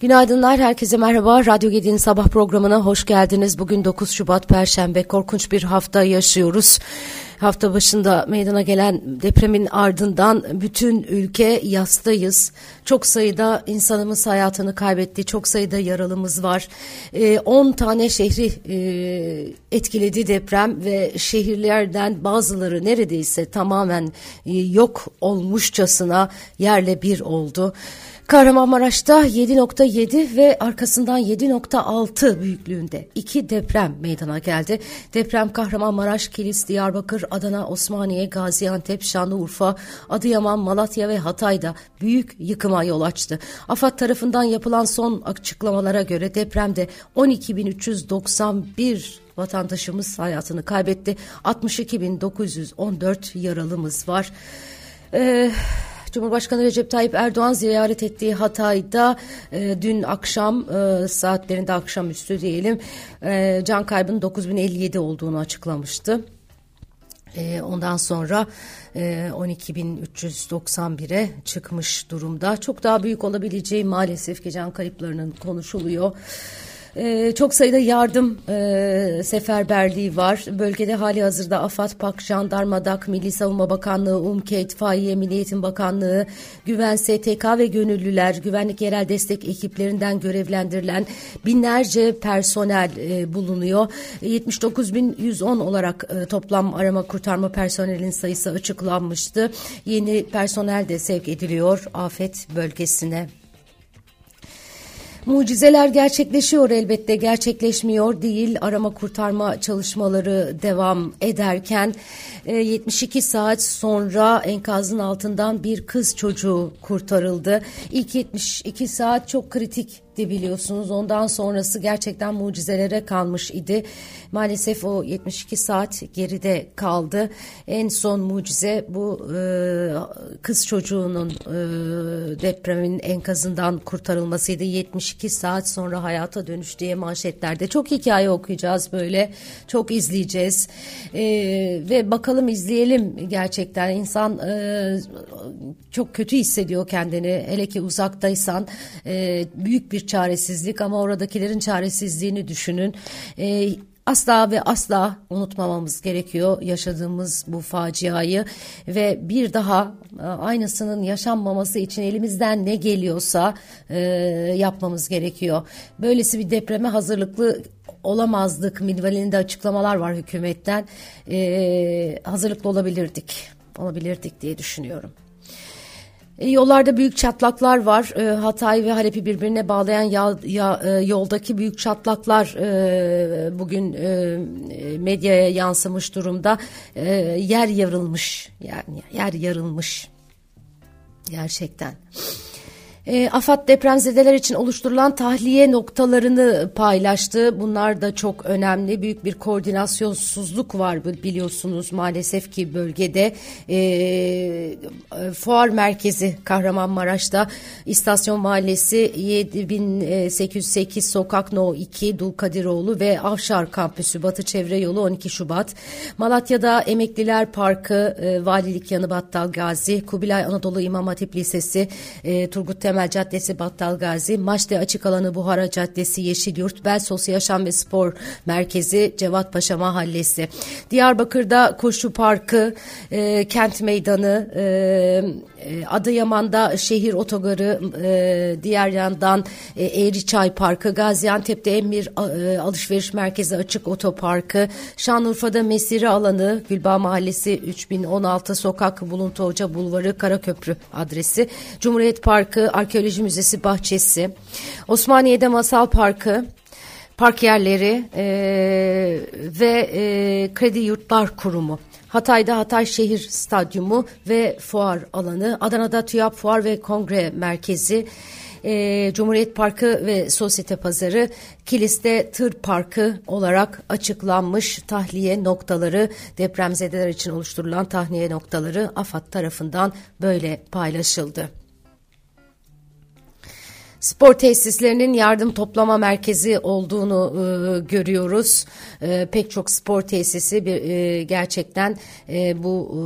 Günaydınlar, herkese merhaba. Radyo Gedi'nin sabah programına hoş geldiniz. Bugün 9 Şubat Perşembe, korkunç bir hafta yaşıyoruz. Hafta başında meydana gelen depremin ardından bütün ülke yastayız. Çok sayıda insanımız hayatını kaybetti, çok sayıda yaralımız var. 10 e, tane şehri e, etkiledi deprem ve şehirlerden bazıları neredeyse tamamen e, yok olmuşçasına yerle bir oldu. Kahramanmaraş'ta 7.7 ve arkasından 7.6 büyüklüğünde iki deprem meydana geldi. Deprem Kahramanmaraş, Kilis, Diyarbakır, Adana, Osmaniye, Gaziantep, Şanlıurfa, Adıyaman, Malatya ve Hatay'da büyük yıkıma yol açtı. AFAD tarafından yapılan son açıklamalara göre depremde 12.391 vatandaşımız hayatını kaybetti. 62.914 yaralımız var. Ee, Cumhurbaşkanı Recep Tayyip Erdoğan ziyaret ettiği Hatay'da e, dün akşam e, saatlerinde akşamüstü diyelim e, can kaybının 9057 olduğunu açıklamıştı. E, ondan sonra e, 12.391'e çıkmış durumda. Çok daha büyük olabileceği maalesef ki can kayıplarının konuşuluyor. Ee, çok sayıda yardım e, seferberliği var. Bölgede hali hazırda AFAD, PAK, Jandarma, DAK, Milli Savunma Bakanlığı, UMKE, İtfaiye, Milli Eğitim Bakanlığı, Güven, STK ve gönüllüler, güvenlik yerel destek ekiplerinden görevlendirilen binlerce personel e, bulunuyor. 79.110 olarak e, toplam arama kurtarma personelin sayısı açıklanmıştı. Yeni personel de sevk ediliyor afet bölgesine. Mucizeler gerçekleşiyor elbette gerçekleşmiyor değil arama kurtarma çalışmaları devam ederken 72 e, saat sonra enkazın altından bir kız çocuğu kurtarıldı. İlk 72 saat çok kritik biliyorsunuz. Ondan sonrası gerçekten mucizelere kalmış idi. Maalesef o 72 saat geride kaldı. En son mucize bu e, kız çocuğunun e, depremin enkazından kurtarılmasıydı. 72 saat sonra hayata dönüş diye manşetlerde. Çok hikaye okuyacağız böyle. Çok izleyeceğiz. E, ve bakalım izleyelim gerçekten. insan e, çok kötü hissediyor kendini. Hele ki uzaktaysan e, büyük bir çaresizlik ama oradakilerin çaresizliğini düşünün. E, asla ve asla unutmamamız gerekiyor yaşadığımız bu faciayı ve bir daha e, aynısının yaşanmaması için elimizden ne geliyorsa e, yapmamız gerekiyor. Böylesi bir depreme hazırlıklı olamazdık minvalinde açıklamalar var hükümetten e, hazırlıklı olabilirdik olabilirdik diye düşünüyorum. E, yollarda büyük çatlaklar var. E, Hatay ve Halep'i birbirine bağlayan ya, ya, e, yoldaki büyük çatlaklar bugün medyaya yansımış durumda. Yer yarılmış. Yani yer yarılmış. Gerçekten. E, AFAD depremzedeler için oluşturulan tahliye noktalarını paylaştı. Bunlar da çok önemli. Büyük bir koordinasyonsuzluk var biliyorsunuz maalesef ki bölgede. E, fuar merkezi Kahramanmaraş'ta İstasyon Mahallesi 7808 Sokak No 2 Dulkadiroğlu ve Avşar Kampüsü Batı Çevre Yolu 12 Şubat. Malatya'da Emekliler Parkı, e, Valilik Yanı Battal Gazi, Kubilay Anadolu İmam Hatip Lisesi, e, Turgut Temel Caddesi Battal Gazi, Maçlı Açık Alanı Buhara Caddesi Yeşilyurt, Belsos Yaşam ve Spor Merkezi Cevat Paşa Mahallesi. Diyarbakır'da Koşu Parkı, e, Kent Meydanı, e, e Adıyaman'da Şehir Otogarı, e, diğer yandan e, Eğriçay Parkı, Gaziantep'te Emir e, Alışveriş Merkezi Açık Otoparkı, Şanlıurfa'da Mesire Alanı, Gülbağ Mahallesi 3016 Sokak, Buluntu Hoca Bulvarı, Karaköprü adresi, Cumhuriyet Parkı, Arkeoloji Müzesi bahçesi, Osmaniye'de Masal Parkı, park yerleri e, ve e, Kredi Yurtlar Kurumu. Hatay'da Hatay Şehir Stadyumu ve fuar alanı, Adana'da TÜYAP Fuar ve Kongre Merkezi, e, Cumhuriyet Parkı ve Sosyete Pazarı, Kilis'te Tır Parkı olarak açıklanmış tahliye noktaları, depremzedeler için oluşturulan tahliye noktaları AFAD tarafından böyle paylaşıldı. Spor tesislerinin yardım toplama merkezi olduğunu e, görüyoruz. E, pek çok spor tesisi bir, e, gerçekten e, bu e,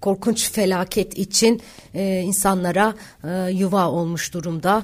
korkunç felaket için e, insanlara e, yuva olmuş durumda.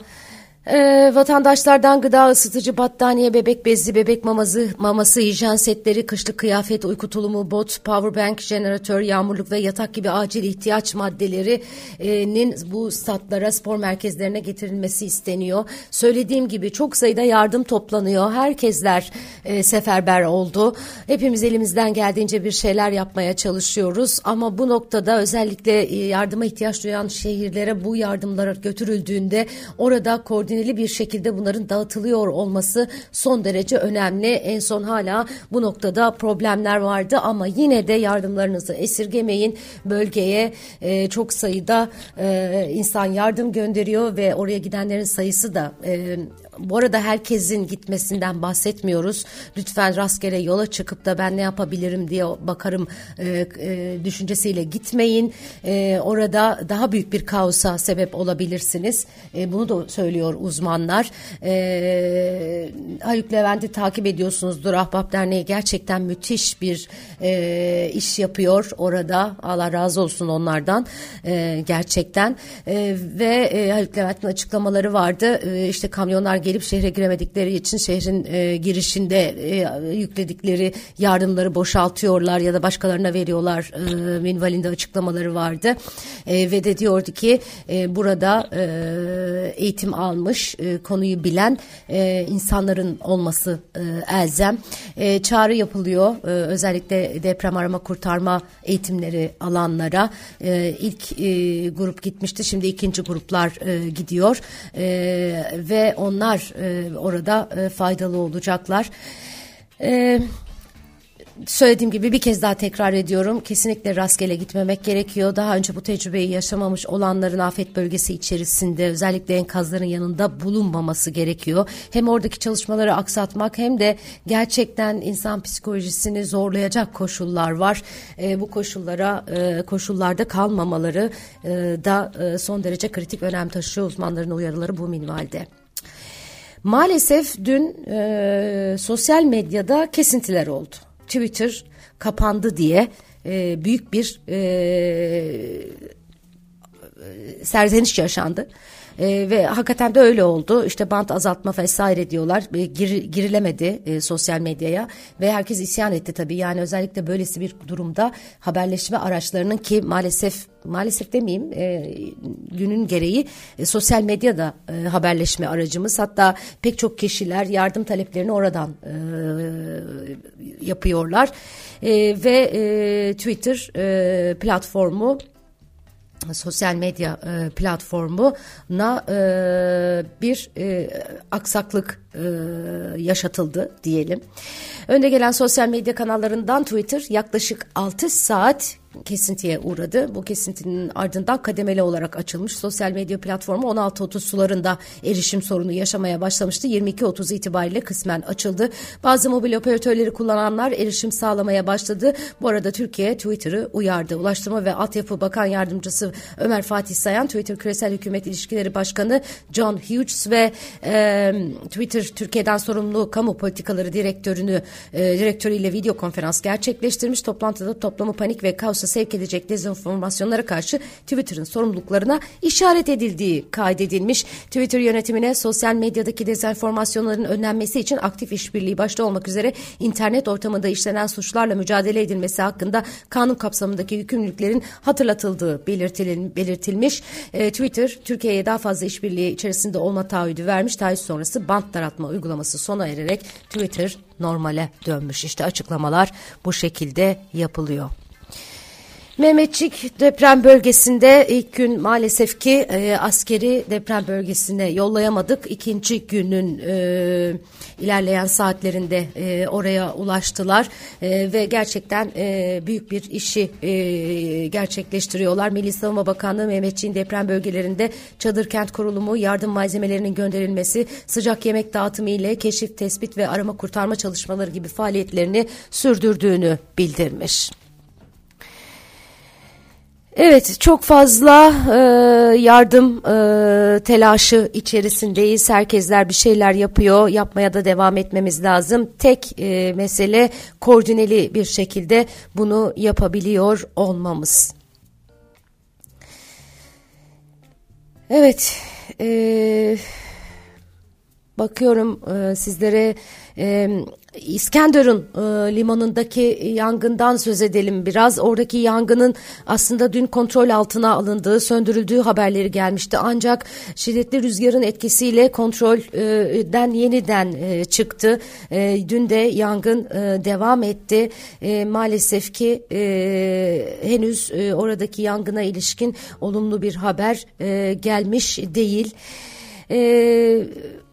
Ee, vatandaşlardan gıda ısıtıcı, battaniye, bebek bezi, bebek maması, maması, hijyen setleri, kışlık kıyafet, uyku tulumu, bot, powerbank, jeneratör, yağmurluk ve yatak gibi acil ihtiyaç maddelerinin bu statlara, spor merkezlerine getirilmesi isteniyor. Söylediğim gibi çok sayıda yardım toplanıyor. Herkesler e, seferber oldu. Hepimiz elimizden geldiğince bir şeyler yapmaya çalışıyoruz. Ama bu noktada özellikle e, yardıma ihtiyaç duyan şehirlere bu yardımlar götürüldüğünde orada koordinasyon koordineli bir şekilde bunların dağıtılıyor olması son derece önemli. En son hala bu noktada problemler vardı ama yine de yardımlarınızı esirgemeyin. Bölgeye e, çok sayıda e, insan yardım gönderiyor ve oraya gidenlerin sayısı da e, bu arada herkesin gitmesinden bahsetmiyoruz. Lütfen rastgele yola çıkıp da ben ne yapabilirim diye bakarım e, e, düşüncesiyle gitmeyin. E, orada daha büyük bir kaosa sebep olabilirsiniz. E, bunu da söylüyor uzmanlar. E, Haluk Levent'i takip ediyorsunuzdur. Ahbap Derneği gerçekten müthiş bir e, iş yapıyor orada. Allah razı olsun onlardan e, gerçekten. E, ve e, Haluk Levent'in açıklamaları vardı. E, işte kamyonlar gelip şehre giremedikleri için şehrin e, girişinde e, yükledikleri yardımları boşaltıyorlar ya da başkalarına veriyorlar e, minvalinde açıklamaları vardı. E, ve de diyordu ki e, burada e, eğitim almış, e, konuyu bilen e, insanların olması e, elzem. E, çağrı yapılıyor e, özellikle deprem arama kurtarma eğitimleri alanlara. E, ilk e, grup gitmişti, şimdi ikinci gruplar e, gidiyor e, ve onlar onlar e, orada e, faydalı olacaklar. Evet söylediğim gibi bir kez daha tekrar ediyorum. Kesinlikle rastgele gitmemek gerekiyor. Daha önce bu tecrübeyi yaşamamış olanların afet bölgesi içerisinde özellikle enkazların yanında bulunmaması gerekiyor. Hem oradaki çalışmaları aksatmak hem de gerçekten insan psikolojisini zorlayacak koşullar var. E, bu koşullara e, koşullarda kalmamaları e, da e, son derece kritik önem taşıyor uzmanların uyarıları bu minvalde. Maalesef dün e, sosyal medyada kesintiler oldu. Twitter kapandı diye e, büyük bir e, serzeniş yaşandı. E, ve hakikaten de öyle oldu. İşte bant azaltma vesaire diyorlar. E, gir, girilemedi e, sosyal medyaya ve herkes isyan etti tabii. Yani özellikle böylesi bir durumda haberleşme araçlarının ki maalesef maalesef demeyeyim e, günün gereği e, sosyal medyada e, haberleşme aracımız. Hatta pek çok kişiler yardım taleplerini oradan e, yapıyorlar. E, ve e, Twitter e, platformu sosyal medya e, platformuna e, bir e, aksaklık e, yaşatıldı diyelim. Önde gelen sosyal medya kanallarından Twitter yaklaşık 6 saat kesintiye uğradı. Bu kesintinin ardından kademeli olarak açılmış sosyal medya platformu 16.30 sularında erişim sorunu yaşamaya başlamıştı. 22.30 itibariyle kısmen açıldı. Bazı mobil operatörleri kullananlar erişim sağlamaya başladı. Bu arada Türkiye Twitter'ı uyardı. Ulaştırma ve Altyapı Bakan Yardımcısı Ömer Fatih Sayan, Twitter Küresel Hükümet İlişkileri Başkanı John Hughes ve e, Twitter Türkiye'den sorumlu kamu politikaları direktörünü e, direktörüyle video konferans gerçekleştirmiş. Toplantıda toplamı panik ve kaos kaosa sevk edecek dezenformasyonlara karşı Twitter'ın sorumluluklarına işaret edildiği kaydedilmiş. Twitter yönetimine sosyal medyadaki dezenformasyonların önlenmesi için aktif işbirliği başta olmak üzere internet ortamında işlenen suçlarla mücadele edilmesi hakkında kanun kapsamındaki yükümlülüklerin hatırlatıldığı belirtilmiş. E, Twitter Türkiye'ye daha fazla işbirliği içerisinde olma taahhüdü vermiş. Taahhüt sonrası bant daraltma uygulaması sona ererek Twitter normale dönmüş. İşte açıklamalar bu şekilde yapılıyor. Mehmetçik deprem bölgesinde ilk gün maalesef ki e, askeri deprem bölgesine yollayamadık. İkinci günün e, ilerleyen saatlerinde e, oraya ulaştılar e, ve gerçekten e, büyük bir işi e, gerçekleştiriyorlar. Milli Savunma Bakanlığı Mehmetçik'in deprem bölgelerinde çadır kent kurulumu, yardım malzemelerinin gönderilmesi, sıcak yemek dağıtımı ile keşif, tespit ve arama kurtarma çalışmaları gibi faaliyetlerini sürdürdüğünü bildirmiş. Evet çok fazla e, yardım e, telaşı içerisindeyiz. Herkesler bir şeyler yapıyor. Yapmaya da devam etmemiz lazım. Tek e, mesele koordineli bir şekilde bunu yapabiliyor olmamız. Evet. E, bakıyorum e, sizlere e, İskenderun e, limanındaki yangından söz edelim biraz. Oradaki yangının aslında dün kontrol altına alındığı, söndürüldüğü haberleri gelmişti. Ancak şiddetli rüzgarın etkisiyle kontrolden yeniden çıktı. Dün de yangın devam etti. Maalesef ki henüz oradaki yangına ilişkin olumlu bir haber gelmiş değil. E,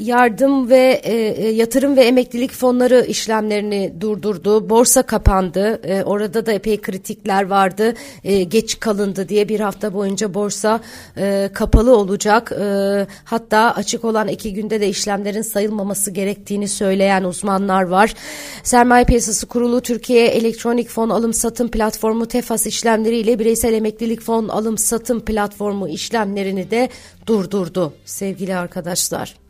yardım ve e, e, yatırım ve emeklilik fonları işlemlerini durdurdu. Borsa kapandı. E, orada da epey kritikler vardı. E, geç kalındı diye bir hafta boyunca borsa e, kapalı olacak. E, hatta açık olan iki günde de işlemlerin sayılmaması gerektiğini söyleyen uzmanlar var. Sermaye Piyasası Kurulu Türkiye Elektronik Fon Alım Satım Platformu TEFAS işlemleriyle bireysel emeklilik fon alım satım platformu işlemlerini de durdurdu sevgili arkadaşlar.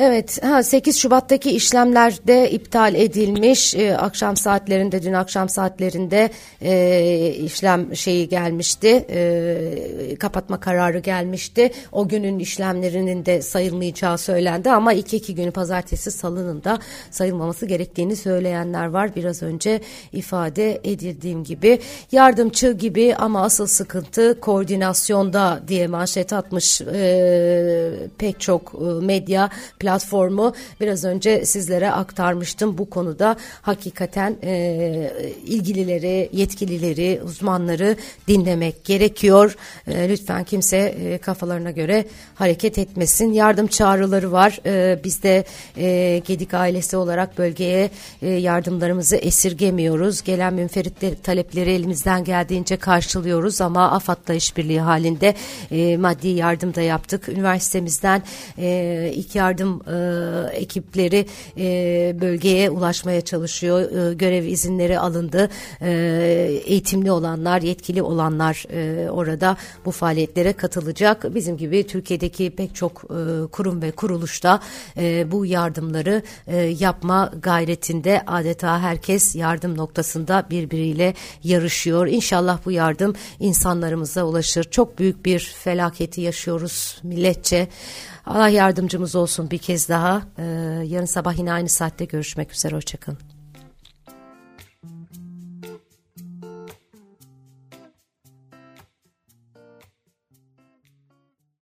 Evet, ha, 8 Şubat'taki işlemler de iptal edilmiş. Ee, akşam saatlerinde, dün akşam saatlerinde e, işlem şeyi gelmişti, e, kapatma kararı gelmişti. O günün işlemlerinin de sayılmayacağı söylendi ama iki iki günü pazartesi salının da sayılmaması gerektiğini söyleyenler var. Biraz önce ifade edildiğim gibi yardımcı gibi ama asıl sıkıntı koordinasyonda diye manşet atmış e, pek çok e, medya platformu biraz önce sizlere aktarmıştım. Bu konuda hakikaten e, ilgilileri, yetkilileri, uzmanları dinlemek gerekiyor. E, lütfen kimse e, kafalarına göre hareket etmesin. Yardım çağrıları var. E, biz de e, Gedik ailesi olarak bölgeye e, yardımlarımızı esirgemiyoruz. Gelen münferit talepleri elimizden geldiğince karşılıyoruz ama AFAD'la işbirliği halinde e, maddi yardım da yaptık. Üniversitemizden e, ilk yardım e, ekipleri e, bölgeye ulaşmaya çalışıyor. E, görev izinleri alındı. E, eğitimli olanlar, yetkili olanlar e, orada bu faaliyetlere katılacak. Bizim gibi Türkiye'deki pek çok e, kurum ve kuruluşta e, bu yardımları e, yapma gayretinde adeta herkes yardım noktasında birbiriyle yarışıyor. İnşallah bu yardım insanlarımıza ulaşır. Çok büyük bir felaketi yaşıyoruz milletçe. Allah yardımcımız olsun bir kez daha. Ee, yarın sabah yine aynı saatte görüşmek üzere. Hoşçakalın.